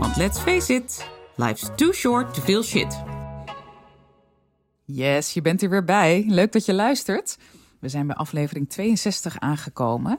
want let's face it, life's too short to feel shit. Yes, je bent er weer bij. Leuk dat je luistert. We zijn bij aflevering 62 aangekomen.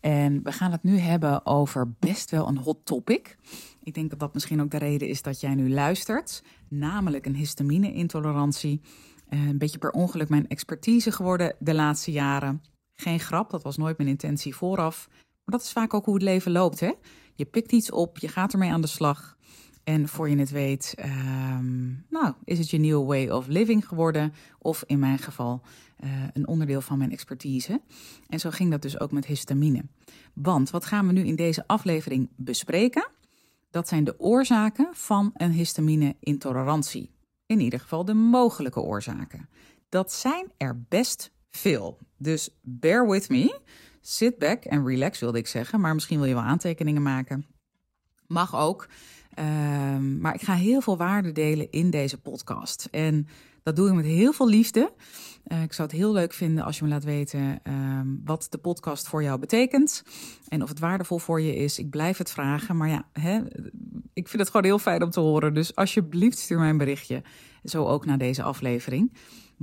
En we gaan het nu hebben over best wel een hot topic. Ik denk dat dat misschien ook de reden is dat jij nu luistert. Namelijk een histamine-intolerantie. Eh, een beetje per ongeluk mijn expertise geworden de laatste jaren. Geen grap, dat was nooit mijn intentie vooraf. Maar dat is vaak ook hoe het leven loopt. Hè? Je pikt iets op, je gaat ermee aan de slag. En voor je het weet, ehm, nou, is het je nieuwe way of living geworden. Of in mijn geval uh, een onderdeel van mijn expertise. En zo ging dat dus ook met histamine. Want wat gaan we nu in deze aflevering bespreken? Dat zijn de oorzaken van een histamine-intolerantie. In ieder geval de mogelijke oorzaken. Dat zijn er best veel. Dus bear with me. Sit back en relax wilde ik zeggen. Maar misschien wil je wel aantekeningen maken. Mag ook. Um, maar ik ga heel veel waarde delen in deze podcast. En dat doe ik met heel veel liefde. Uh, ik zou het heel leuk vinden als je me laat weten um, wat de podcast voor jou betekent. En of het waardevol voor je is. Ik blijf het vragen. Maar ja, hè, ik vind het gewoon heel fijn om te horen. Dus alsjeblieft stuur mij een berichtje. Zo ook na deze aflevering.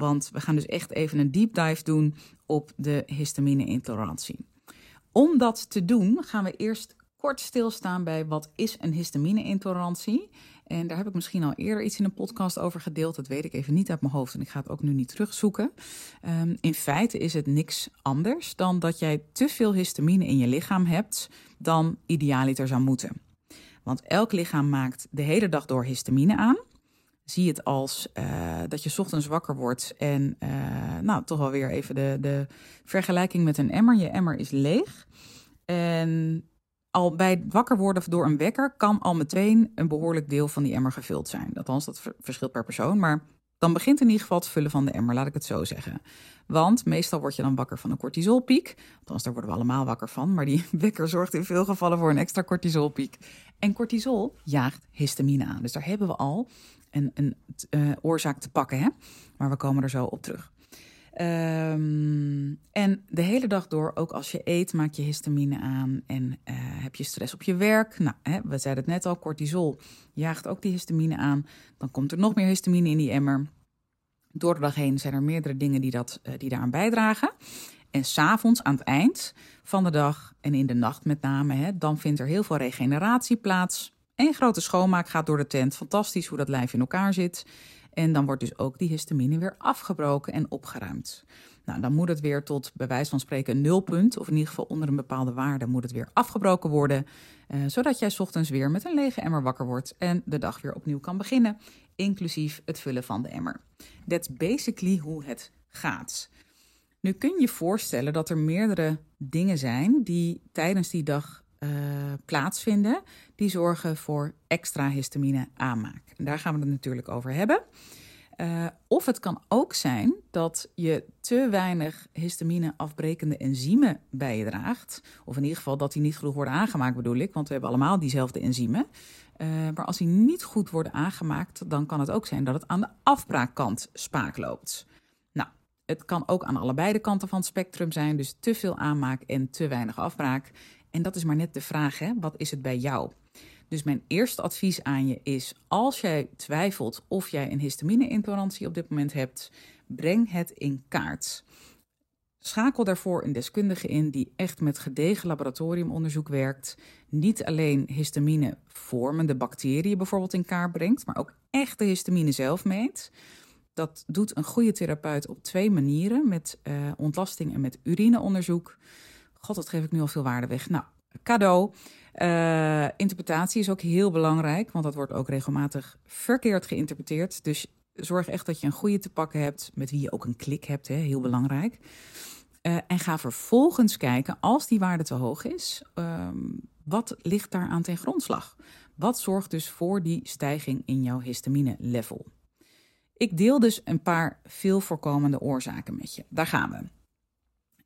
Want we gaan dus echt even een deep dive doen op de histamine-intolerantie. Om dat te doen gaan we eerst kort stilstaan bij wat is een histamine-intolerantie. En daar heb ik misschien al eerder iets in een podcast over gedeeld. Dat weet ik even niet uit mijn hoofd en ik ga het ook nu niet terugzoeken. Um, in feite is het niks anders dan dat jij te veel histamine in je lichaam hebt dan idealiter zou moeten. Want elk lichaam maakt de hele dag door histamine aan. Zie het als uh, dat je ochtends wakker wordt en uh, nou toch wel weer even de, de vergelijking met een emmer. Je emmer is leeg. En al bij wakker worden door een wekker kan al meteen een behoorlijk deel van die emmer gevuld zijn. Althans, dat verschilt per persoon, maar dan begint in ieder geval het vullen van de emmer, laat ik het zo zeggen. Want meestal word je dan wakker van een cortisolpiek. Althans, daar worden we allemaal wakker van. Maar die wekker zorgt in veel gevallen voor een extra cortisolpiek. En cortisol jaagt histamine aan. Dus daar hebben we al een, een uh, oorzaak te pakken. Hè? Maar we komen er zo op terug. Um, en de hele dag door, ook als je eet, maak je histamine aan en uh, heb je stress op je werk. Nou, hè, we zeiden het net al, cortisol jaagt ook die histamine aan. Dan komt er nog meer histamine in die emmer. Door de dag heen zijn er meerdere dingen die, dat, uh, die daaraan bijdragen. En s'avonds aan het eind van de dag en in de nacht met name, hè, dan vindt er heel veel regeneratie plaats. Een grote schoonmaak gaat door de tent. Fantastisch hoe dat lijf in elkaar zit. En dan wordt dus ook die histamine weer afgebroken en opgeruimd. Nou, dan moet het weer tot bij wijze van spreken een nulpunt, of in ieder geval onder een bepaalde waarde, moet het weer afgebroken worden. Uh, zodat jij ochtends weer met een lege emmer wakker wordt en de dag weer opnieuw kan beginnen, inclusief het vullen van de emmer. That's basically hoe het gaat. Nu kun je voorstellen dat er meerdere dingen zijn die tijdens die dag uh, plaatsvinden, die zorgen voor extra histamine aanmaak. En daar gaan we het natuurlijk over hebben. Uh, of het kan ook zijn dat je te weinig histamine afbrekende enzymen bij je draagt. Of in ieder geval dat die niet genoeg worden aangemaakt, bedoel ik. Want we hebben allemaal diezelfde enzymen. Uh, maar als die niet goed worden aangemaakt, dan kan het ook zijn dat het aan de afbraakkant spaak loopt. Nou, het kan ook aan allebei de kanten van het spectrum zijn. Dus te veel aanmaak en te weinig afbraak. En dat is maar net de vraag, hè? wat is het bij jou? Dus mijn eerste advies aan je is: als jij twijfelt of jij een histamine-intolerantie op dit moment hebt, breng het in kaart. Schakel daarvoor een deskundige in die echt met gedegen laboratoriumonderzoek werkt. Niet alleen histamine vormende bacteriën bijvoorbeeld in kaart brengt, maar ook echt de histamine zelf meet. Dat doet een goede therapeut op twee manieren: met uh, ontlasting en met urineonderzoek. God, dat geef ik nu al veel waarde weg. Nou, cadeau. Uh, interpretatie is ook heel belangrijk, want dat wordt ook regelmatig verkeerd geïnterpreteerd. Dus zorg echt dat je een goede te pakken hebt, met wie je ook een klik hebt, hè, heel belangrijk. Uh, en ga vervolgens kijken, als die waarde te hoog is, um, wat ligt daar aan ten grondslag? Wat zorgt dus voor die stijging in jouw histamine level? Ik deel dus een paar veel voorkomende oorzaken met je. Daar gaan we.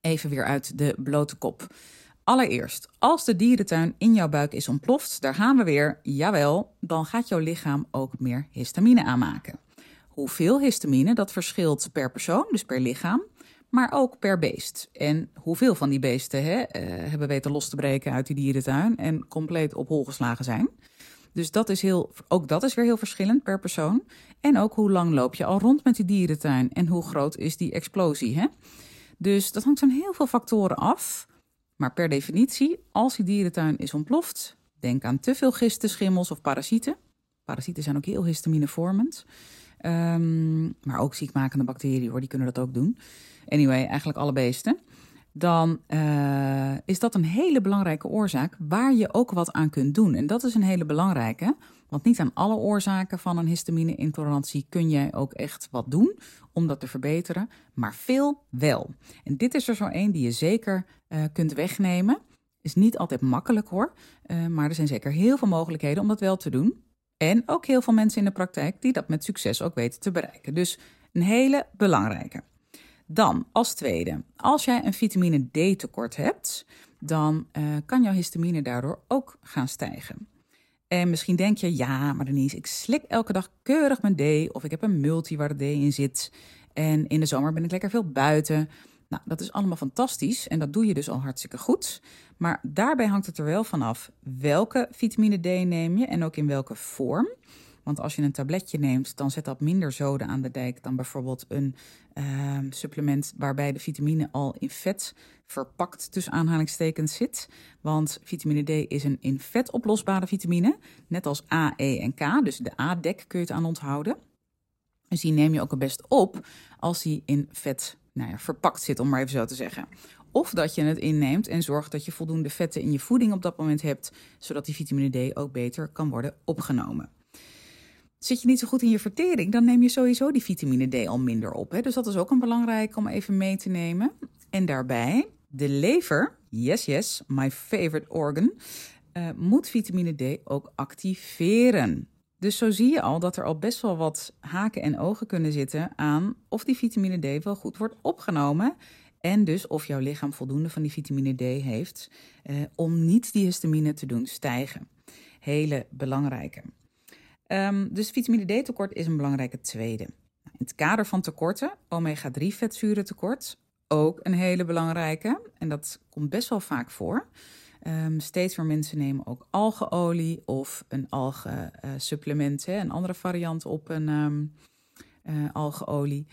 Even weer uit de blote kop. Allereerst, als de dierentuin in jouw buik is ontploft, daar gaan we weer, jawel, dan gaat jouw lichaam ook meer histamine aanmaken. Hoeveel histamine, dat verschilt per persoon, dus per lichaam, maar ook per beest. En hoeveel van die beesten hè, uh, hebben weten los te breken uit die dierentuin en compleet op hol geslagen zijn. Dus dat is heel, ook dat is weer heel verschillend per persoon. En ook hoe lang loop je al rond met die dierentuin en hoe groot is die explosie. Hè? Dus dat hangt van heel veel factoren af. Maar per definitie, als die dierentuin is ontploft, denk aan te veel gisten, schimmels of parasieten. Parasieten zijn ook heel histaminevormend. Um, maar ook ziekmakende bacteriën die kunnen dat ook doen. Anyway, eigenlijk alle beesten. Dan uh, is dat een hele belangrijke oorzaak waar je ook wat aan kunt doen. En dat is een hele belangrijke, want niet aan alle oorzaken van een histamine-intolerantie kun jij ook echt wat doen om dat te verbeteren, maar veel wel. En dit is er zo één die je zeker uh, kunt wegnemen. Is niet altijd makkelijk hoor, uh, maar er zijn zeker heel veel mogelijkheden om dat wel te doen. En ook heel veel mensen in de praktijk die dat met succes ook weten te bereiken. Dus een hele belangrijke. Dan als tweede, als jij een vitamine D tekort hebt, dan uh, kan jouw histamine daardoor ook gaan stijgen. En misschien denk je, ja, maar Denise, ik slik elke dag keurig mijn D. Of ik heb een multi waar de D in zit. En in de zomer ben ik lekker veel buiten. Nou, dat is allemaal fantastisch en dat doe je dus al hartstikke goed. Maar daarbij hangt het er wel vanaf welke vitamine D neem je en ook in welke vorm. Want als je een tabletje neemt, dan zet dat minder zoden aan de dijk dan bijvoorbeeld een uh, supplement waarbij de vitamine al in vet verpakt tussen aanhalingstekens zit. Want vitamine D is een in vet oplosbare vitamine, net als A, E en K. Dus de A-dek kun je het aan onthouden. Dus die neem je ook het best op als die in vet nou ja, verpakt zit, om maar even zo te zeggen. Of dat je het inneemt en zorgt dat je voldoende vetten in je voeding op dat moment hebt, zodat die vitamine D ook beter kan worden opgenomen. Zit je niet zo goed in je vertering, dan neem je sowieso die vitamine D al minder op. Hè? Dus dat is ook een belangrijk om even mee te nemen. En daarbij, de lever, yes, yes, my favorite organ, uh, moet vitamine D ook activeren. Dus zo zie je al dat er al best wel wat haken en ogen kunnen zitten aan of die vitamine D wel goed wordt opgenomen. En dus of jouw lichaam voldoende van die vitamine D heeft eh, om niet die histamine te doen stijgen. Hele belangrijke. Um, dus vitamine D tekort is een belangrijke tweede. In het kader van tekorten, omega-3 vetzuren tekort, ook een hele belangrijke. En dat komt best wel vaak voor. Um, steeds meer mensen nemen ook algeolie of een algensupplement, uh, een andere variant op een um, uh, algeolie.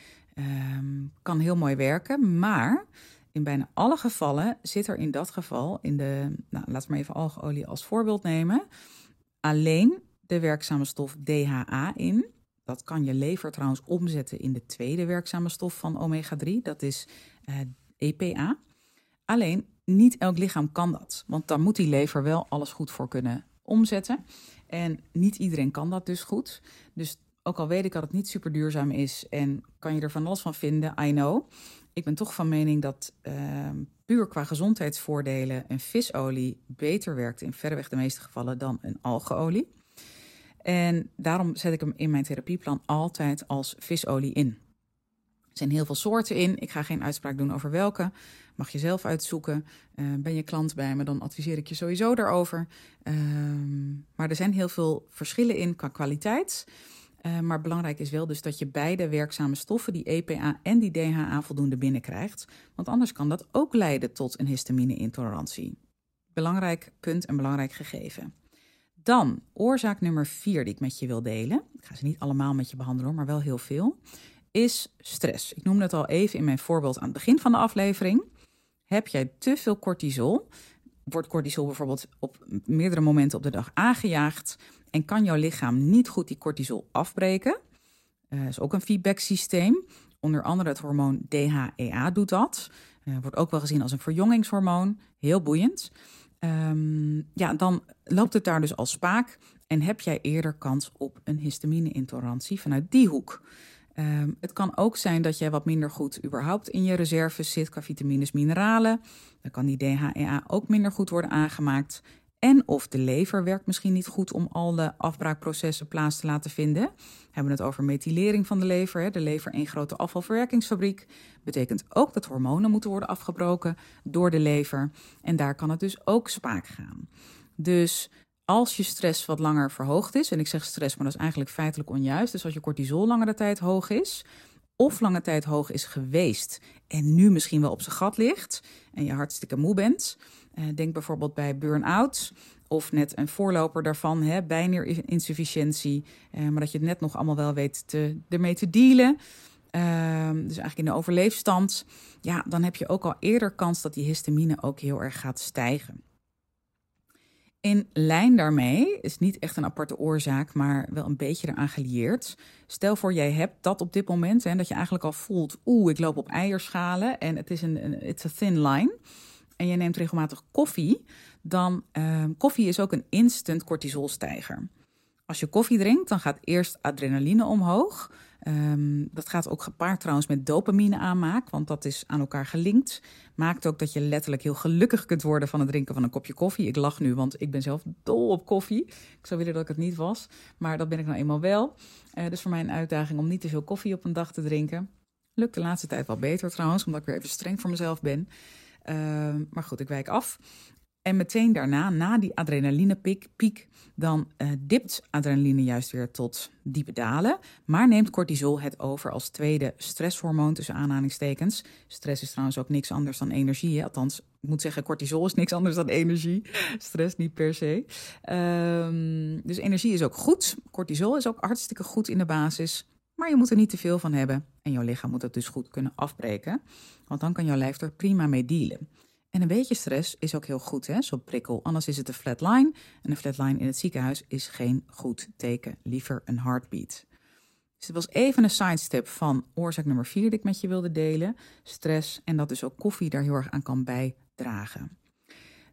Kan heel mooi werken, maar in bijna alle gevallen zit er in dat geval, in de, nou, laten we even algeolie als voorbeeld nemen, alleen de werkzame stof DHA in. Dat kan je lever trouwens omzetten in de tweede werkzame stof van omega-3, dat is uh, eh, EPA. Alleen niet elk lichaam kan dat, want dan moet die lever wel alles goed voor kunnen omzetten. En niet iedereen kan dat dus goed. Dus ook al weet ik dat het niet super duurzaam is en kan je er van alles van vinden, I know. Ik ben toch van mening dat uh, puur qua gezondheidsvoordelen een visolie beter werkt in verreweg de meeste gevallen dan een algeolie. En daarom zet ik hem in mijn therapieplan altijd als visolie in. Er zijn heel veel soorten in. Ik ga geen uitspraak doen over welke. Mag je zelf uitzoeken. Uh, ben je klant bij me, dan adviseer ik je sowieso daarover. Uh, maar er zijn heel veel verschillen in qua kwaliteit. Uh, maar belangrijk is wel dus dat je beide werkzame stoffen, die EPA en die DHA, voldoende binnenkrijgt. Want anders kan dat ook leiden tot een histamine-intolerantie. Belangrijk punt en belangrijk gegeven. Dan oorzaak nummer vier die ik met je wil delen. Ik ga ze niet allemaal met je behandelen, maar wel heel veel is stress. Ik noemde het al even in mijn voorbeeld aan het begin van de aflevering. Heb jij te veel cortisol? Wordt cortisol bijvoorbeeld op meerdere momenten op de dag aangejaagd en kan jouw lichaam niet goed die cortisol afbreken? Dat uh, is ook een feedbacksysteem. Onder andere het hormoon DHEA doet dat. Uh, wordt ook wel gezien als een verjongingshormoon. Heel boeiend. Um, ja, dan loopt het daar dus al spaak en heb jij eerder kans op een histamine-intolerantie vanuit die hoek. Ehm, het kan ook zijn dat jij wat minder goed überhaupt in je reserves zit qua vitamines, mineralen. Dan kan die DHEA ook minder goed worden aangemaakt. En of de lever werkt misschien niet goed om al de afbraakprocessen plaats te laten vinden. We hebben het over methylering van de lever. De lever één grote afvalverwerkingsfabriek. Betekent ook dat hormonen moeten worden afgebroken door de lever. En daar kan het dus ook spaak gaan. Dus als je stress wat langer verhoogd is, en ik zeg stress, maar dat is eigenlijk feitelijk onjuist. Dus als je cortisol langere tijd hoog is, of lange tijd hoog is geweest en nu misschien wel op zijn gat ligt en je hartstikke moe bent. Uh, denk bijvoorbeeld bij burn-out of net een voorloper daarvan, hè, bijnierinsufficiëntie, uh, maar dat je het net nog allemaal wel weet te, ermee te dealen. Uh, dus eigenlijk in de overleefstand, ja, dan heb je ook al eerder kans dat die histamine ook heel erg gaat stijgen. In lijn daarmee is niet echt een aparte oorzaak, maar wel een beetje eraan gelieerd. Stel voor, jij hebt dat op dit moment en dat je eigenlijk al voelt, oeh, ik loop op eierschalen en het is een, it's a thin line. En je neemt regelmatig koffie, dan uh, koffie is ook een instant cortisolstijger. Als je koffie drinkt, dan gaat eerst adrenaline omhoog. Um, dat gaat ook gepaard trouwens met dopamine aanmaak, want dat is aan elkaar gelinkt. Maakt ook dat je letterlijk heel gelukkig kunt worden van het drinken van een kopje koffie. Ik lach nu, want ik ben zelf dol op koffie. Ik zou willen dat ik het niet was, maar dat ben ik nou eenmaal wel. Uh, dus voor mij een uitdaging om niet te veel koffie op een dag te drinken. Lukt de laatste tijd wel beter trouwens, omdat ik weer even streng voor mezelf ben. Uh, maar goed, ik wijk af. En meteen daarna, na die adrenalinepiek, piek, dan uh, dipt adrenaline juist weer tot diepe dalen. Maar neemt cortisol het over als tweede stresshormoon tussen aanhalingstekens. Stress is trouwens ook niks anders dan energie. Althans, ik moet zeggen, cortisol is niks anders dan energie. Stress niet per se. Um, dus energie is ook goed. Cortisol is ook hartstikke goed in de basis. Maar je moet er niet te veel van hebben. En jouw lichaam moet het dus goed kunnen afbreken. Want dan kan jouw lijf er prima mee dealen. En een beetje stress is ook heel goed, hè, zo'n prikkel. Anders is het een flat line. En een flat line in het ziekenhuis is geen goed teken. Liever een heartbeat. Dus het was even een sidestep van oorzaak nummer vier die ik met je wilde delen. Stress en dat dus ook koffie daar heel erg aan kan bijdragen.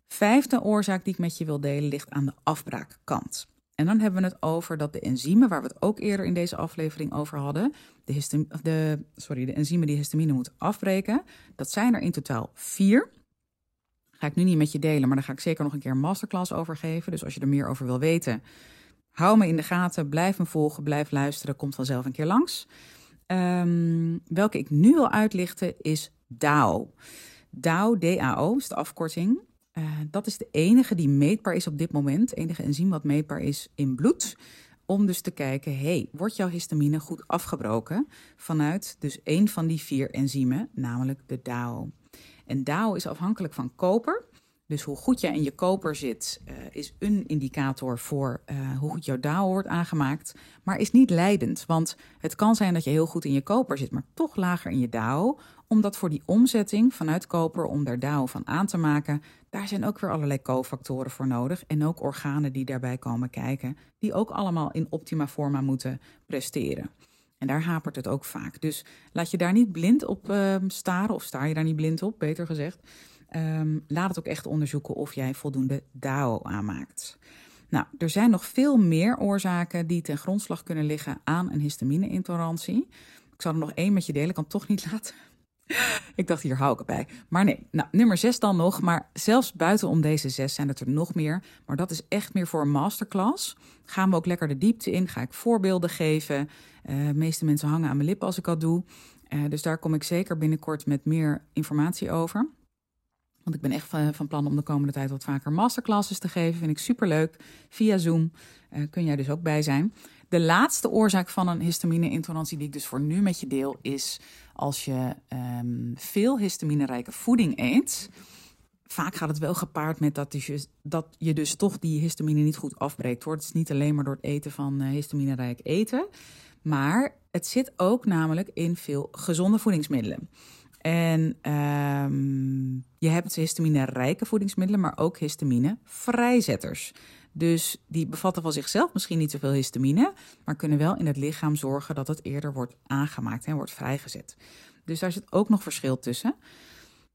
Vijfde oorzaak die ik met je wil delen ligt aan de afbraakkant. En dan hebben we het over dat de enzymen, waar we het ook eerder in deze aflevering over hadden, de, de, sorry, de enzymen die histamine moeten afbreken, dat zijn er in totaal vier. Ga ik nu niet met je delen, maar daar ga ik zeker nog een keer een masterclass over geven. Dus als je er meer over wil weten, hou me in de gaten, blijf me volgen, blijf luisteren, komt vanzelf een keer langs. Um, welke ik nu wil uitlichten is DAO. DAO, DAO is de afkorting. Uh, dat is de enige die meetbaar is op dit moment, enige enzym wat meetbaar is in bloed. Om dus te kijken, hey, wordt jouw histamine goed afgebroken vanuit dus één van die vier enzymen, namelijk de DAO. En DAO is afhankelijk van koper. Dus hoe goed jij in je koper zit, uh, is een indicator voor uh, hoe goed jouw DAO wordt aangemaakt. Maar is niet leidend. Want het kan zijn dat je heel goed in je koper zit, maar toch lager in je DAO. Omdat voor die omzetting vanuit koper, om daar DAO van aan te maken, daar zijn ook weer allerlei cofactoren voor nodig. En ook organen die daarbij komen kijken, die ook allemaal in optima forma moeten presteren. En daar hapert het ook vaak. Dus laat je daar niet blind op uh, staren, of sta je daar niet blind op, beter gezegd. Um, laat het ook echt onderzoeken of jij voldoende DAO aanmaakt. Nou, er zijn nog veel meer oorzaken die ten grondslag kunnen liggen aan een histamine-intolerantie. Ik zal er nog één met je delen, ik kan het toch niet laten. Ik dacht, hier hou ik erbij. Maar nee, nou, nummer zes dan nog. Maar zelfs buitenom deze zes zijn het er nog meer. Maar dat is echt meer voor een masterclass. Gaan we ook lekker de diepte in. Ga ik voorbeelden geven. Uh, de meeste mensen hangen aan mijn lippen als ik dat doe. Uh, dus daar kom ik zeker binnenkort met meer informatie over. Want ik ben echt van, plan om de komende tijd wat vaker masterclasses te geven. Vind ik superleuk. Via Zoom uh, kun jij dus ook bij zijn. De laatste oorzaak van een histamine-intolerantie die ik dus voor nu met je deel is als je um, veel histaminerijke voeding eet. Vaak gaat het wel gepaard met dat je, dat je dus toch die histamine niet goed afbreekt. Hoor. Het is niet alleen maar door het eten van uh, histaminerijk eten. Maar het zit ook namelijk in veel gezonde voedingsmiddelen. En um, je hebt histamine-rijke voedingsmiddelen, maar ook histamine-vrijzetters. Dus die bevatten van zichzelf misschien niet zoveel histamine, maar kunnen wel in het lichaam zorgen dat het eerder wordt aangemaakt en wordt vrijgezet. Dus daar zit ook nog verschil tussen.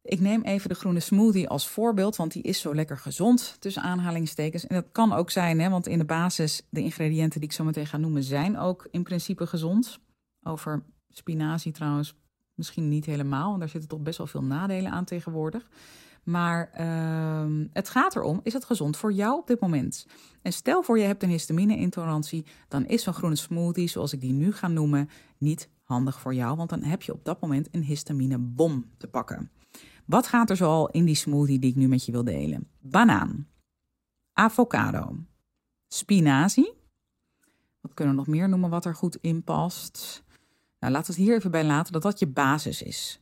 Ik neem even de groene smoothie als voorbeeld, want die is zo lekker gezond, tussen aanhalingstekens. En dat kan ook zijn, hè, want in de basis, de ingrediënten die ik zo meteen ga noemen, zijn ook in principe gezond. Over Spinazie trouwens misschien niet helemaal, want daar zitten toch best wel veel nadelen aan tegenwoordig. Maar uh, het gaat erom, is het gezond voor jou op dit moment? En stel voor je hebt een histamine-intolerantie, dan is zo'n groene smoothie, zoals ik die nu ga noemen, niet handig voor jou, want dan heb je op dat moment een histamine-bom te pakken. Wat gaat er zoal in die smoothie die ik nu met je wil delen? Banaan, avocado, spinazie. Wat kunnen we nog meer noemen wat er goed in past? Nou, laten we het hier even bij laten dat dat je basis is.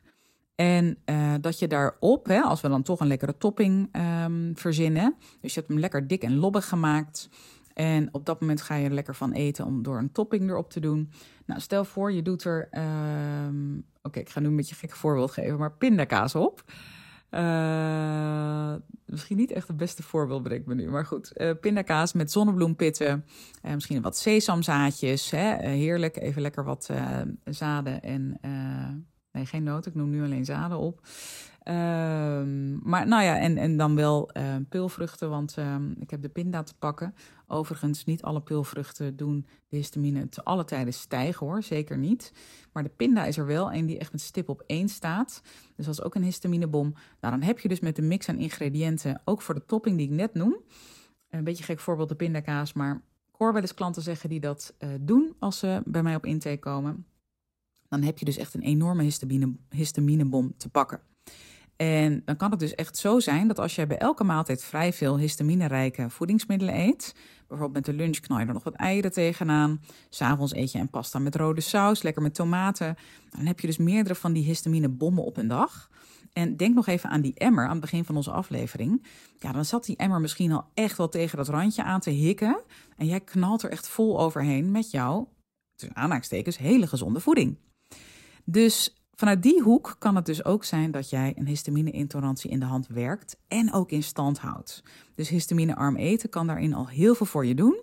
En uh, dat je daarop, hè, als we dan toch een lekkere topping um, verzinnen. Dus je hebt hem lekker dik en lobbig gemaakt. En op dat moment ga je er lekker van eten om door een topping erop te doen. Nou, stel voor, je doet er. Um, Oké, ik ga nu een beetje een gek voorbeeld geven, maar pindakaas op. Uh, misschien niet echt het beste voorbeeld bedenk me nu, maar goed. Uh, pindakaas met zonnebloempitten, uh, misschien wat sesamzaadjes. Hè? heerlijk, even lekker wat zaden en Nee, geen noten. Ik noem nu alleen zaden op. Um, maar nou ja, en, en dan wel uh, pulvruchten, want um, ik heb de pinda te pakken. Overigens, niet alle pulvruchten doen de histamine te alle tijden stijgen hoor, zeker niet. Maar de pinda is er wel een die echt met stip op één staat. Dus dat is ook een histaminebom. Nou, dan heb je dus met de mix aan ingrediënten, ook voor de topping die ik net noem. Een beetje gek voorbeeld de pindakaas, maar ik hoor wel eens klanten zeggen die dat uh, doen als ze bij mij op intake komen dan heb je dus echt een enorme histamine, histaminebom te pakken. En dan kan het dus echt zo zijn dat als jij bij elke maaltijd vrij veel histaminerijke voedingsmiddelen eet, bijvoorbeeld met de lunch knal je er nog wat eieren tegenaan, s'avonds eet je een pasta met rode saus, lekker met tomaten, dan heb je dus meerdere van die histaminebommen op een dag. En denk nog even aan die emmer aan het begin van onze aflevering. Ja, dan zat die emmer misschien al echt wel tegen dat randje aan te hikken. En jij knalt er echt vol overheen met jouw, tussen aanhalingstekens, hele gezonde voeding. Dus vanuit die hoek kan het dus ook zijn dat jij een histamine-intolerantie in de hand werkt en ook in stand houdt. Dus histamine-arm eten kan daarin al heel veel voor je doen.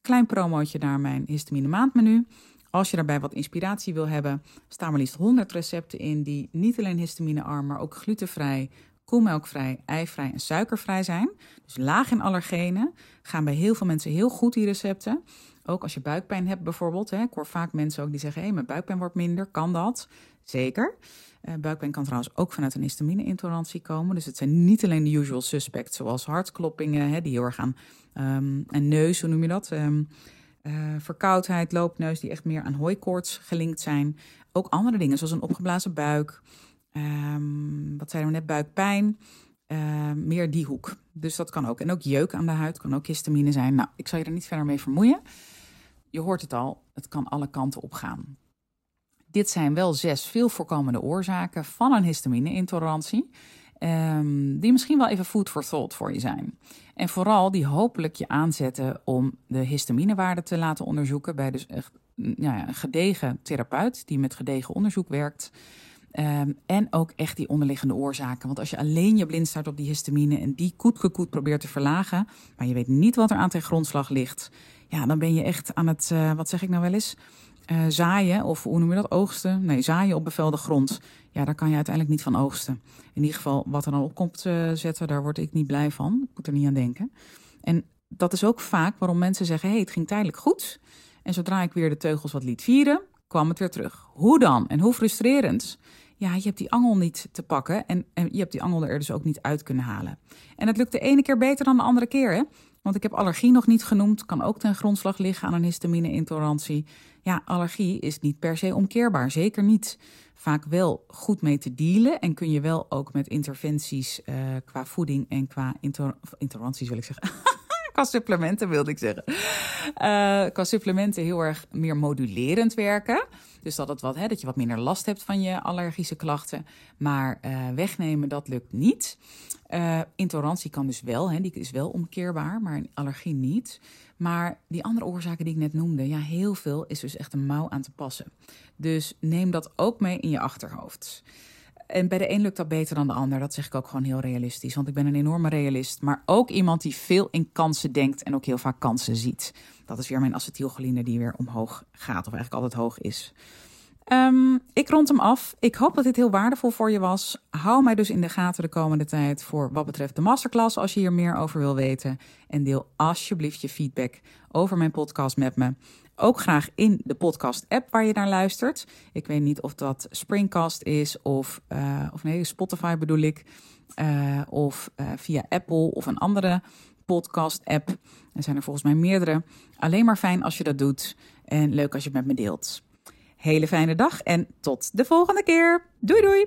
Klein promootje naar mijn histamine maandmenu. Als je daarbij wat inspiratie wil hebben, staan maar liefst 100 recepten in die niet alleen histamine-arm, maar ook glutenvrij, koemelkvrij, eivrij en suikervrij zijn. Dus laag in allergenen. Gaan bij heel veel mensen heel goed die recepten. Ook als je buikpijn hebt bijvoorbeeld. Hè. Ik hoor vaak mensen ook die zeggen, hé, hey, mijn buikpijn wordt minder. Kan dat? Zeker. Uh, buikpijn kan trouwens ook vanuit een histamine-intolerantie komen. Dus het zijn niet alleen de usual suspects, zoals hartkloppingen, hè, die heel aan... Um, en neus, hoe noem je dat? Um, uh, verkoudheid, loopneus, die echt meer aan hooikoorts gelinkt zijn. Ook andere dingen, zoals een opgeblazen buik. Um, wat zeiden we net? Buikpijn. Meer die hoek. Dus dat kan ook. En ook jeuk aan de huid kan ook histamine zijn. Nou, ik zal je er niet verder mee vermoeien. Je hoort het al, het kan alle kanten op gaan. Dit zijn wel zes veel voorkomende oorzaken van een histamine-intolerantie. Um, die misschien wel even food for thought voor je zijn. En vooral die hopelijk je aanzetten om de histaminewaarde te laten onderzoeken bij dus echt, nou ja, een gedegen therapeut die met gedegen onderzoek werkt. Um, en ook echt die onderliggende oorzaken. Want als je alleen je blind staat op die histamine en die koetkekoet probeert te verlagen, maar je weet niet wat er aan ten grondslag ligt, ja, dan ben je echt aan het, uh, wat zeg ik nou wel eens, uh, zaaien of hoe noem je dat, oogsten? Nee, zaaien op bevelde grond. Ja, daar kan je uiteindelijk niet van oogsten. In ieder geval, wat er dan op komt uh, zetten, daar word ik niet blij van. Ik moet er niet aan denken. En dat is ook vaak waarom mensen zeggen, hey, het ging tijdelijk goed. En zodra ik weer de teugels wat liet vieren, kwam het weer terug. Hoe dan? En hoe frustrerend? Ja, je hebt die angel niet te pakken en, en je hebt die angel er dus ook niet uit kunnen halen. En het lukt de ene keer beter dan de andere keer, hè? Want ik heb allergie nog niet genoemd, kan ook ten grondslag liggen aan een histamine-intolerantie. Ja, allergie is niet per se omkeerbaar, zeker niet. Vaak wel goed mee te dealen en kun je wel ook met interventies uh, qua voeding en qua intoleranties, wil ik zeggen. qua supplementen wilde ik zeggen. Uh, qua supplementen heel erg meer modulerend werken. Dus dat, het wat, hè, dat je wat minder last hebt van je allergische klachten. Maar uh, wegnemen, dat lukt niet. Uh, intolerantie kan dus wel, hè, die is wel omkeerbaar, maar allergie niet. Maar die andere oorzaken die ik net noemde, ja, heel veel is dus echt een mouw aan te passen. Dus neem dat ook mee in je achterhoofd. En bij de een lukt dat beter dan de ander. Dat zeg ik ook gewoon heel realistisch. Want ik ben een enorme realist. Maar ook iemand die veel in kansen denkt en ook heel vaak kansen ziet. Dat is weer mijn acetylcholine die weer omhoog gaat. Of eigenlijk altijd hoog is. Um, ik rond hem af. Ik hoop dat dit heel waardevol voor je was. Hou mij dus in de gaten de komende tijd voor wat betreft de masterclass als je hier meer over wil weten. En deel alsjeblieft je feedback over mijn podcast met me. Ook graag in de podcast-app waar je naar luistert. Ik weet niet of dat Springcast is of, uh, of nee, Spotify bedoel ik. Uh, of uh, via Apple of een andere podcast-app. Er zijn er volgens mij meerdere. Alleen maar fijn als je dat doet. En leuk als je het met me deelt. Hele fijne dag en tot de volgende keer. Doei doei!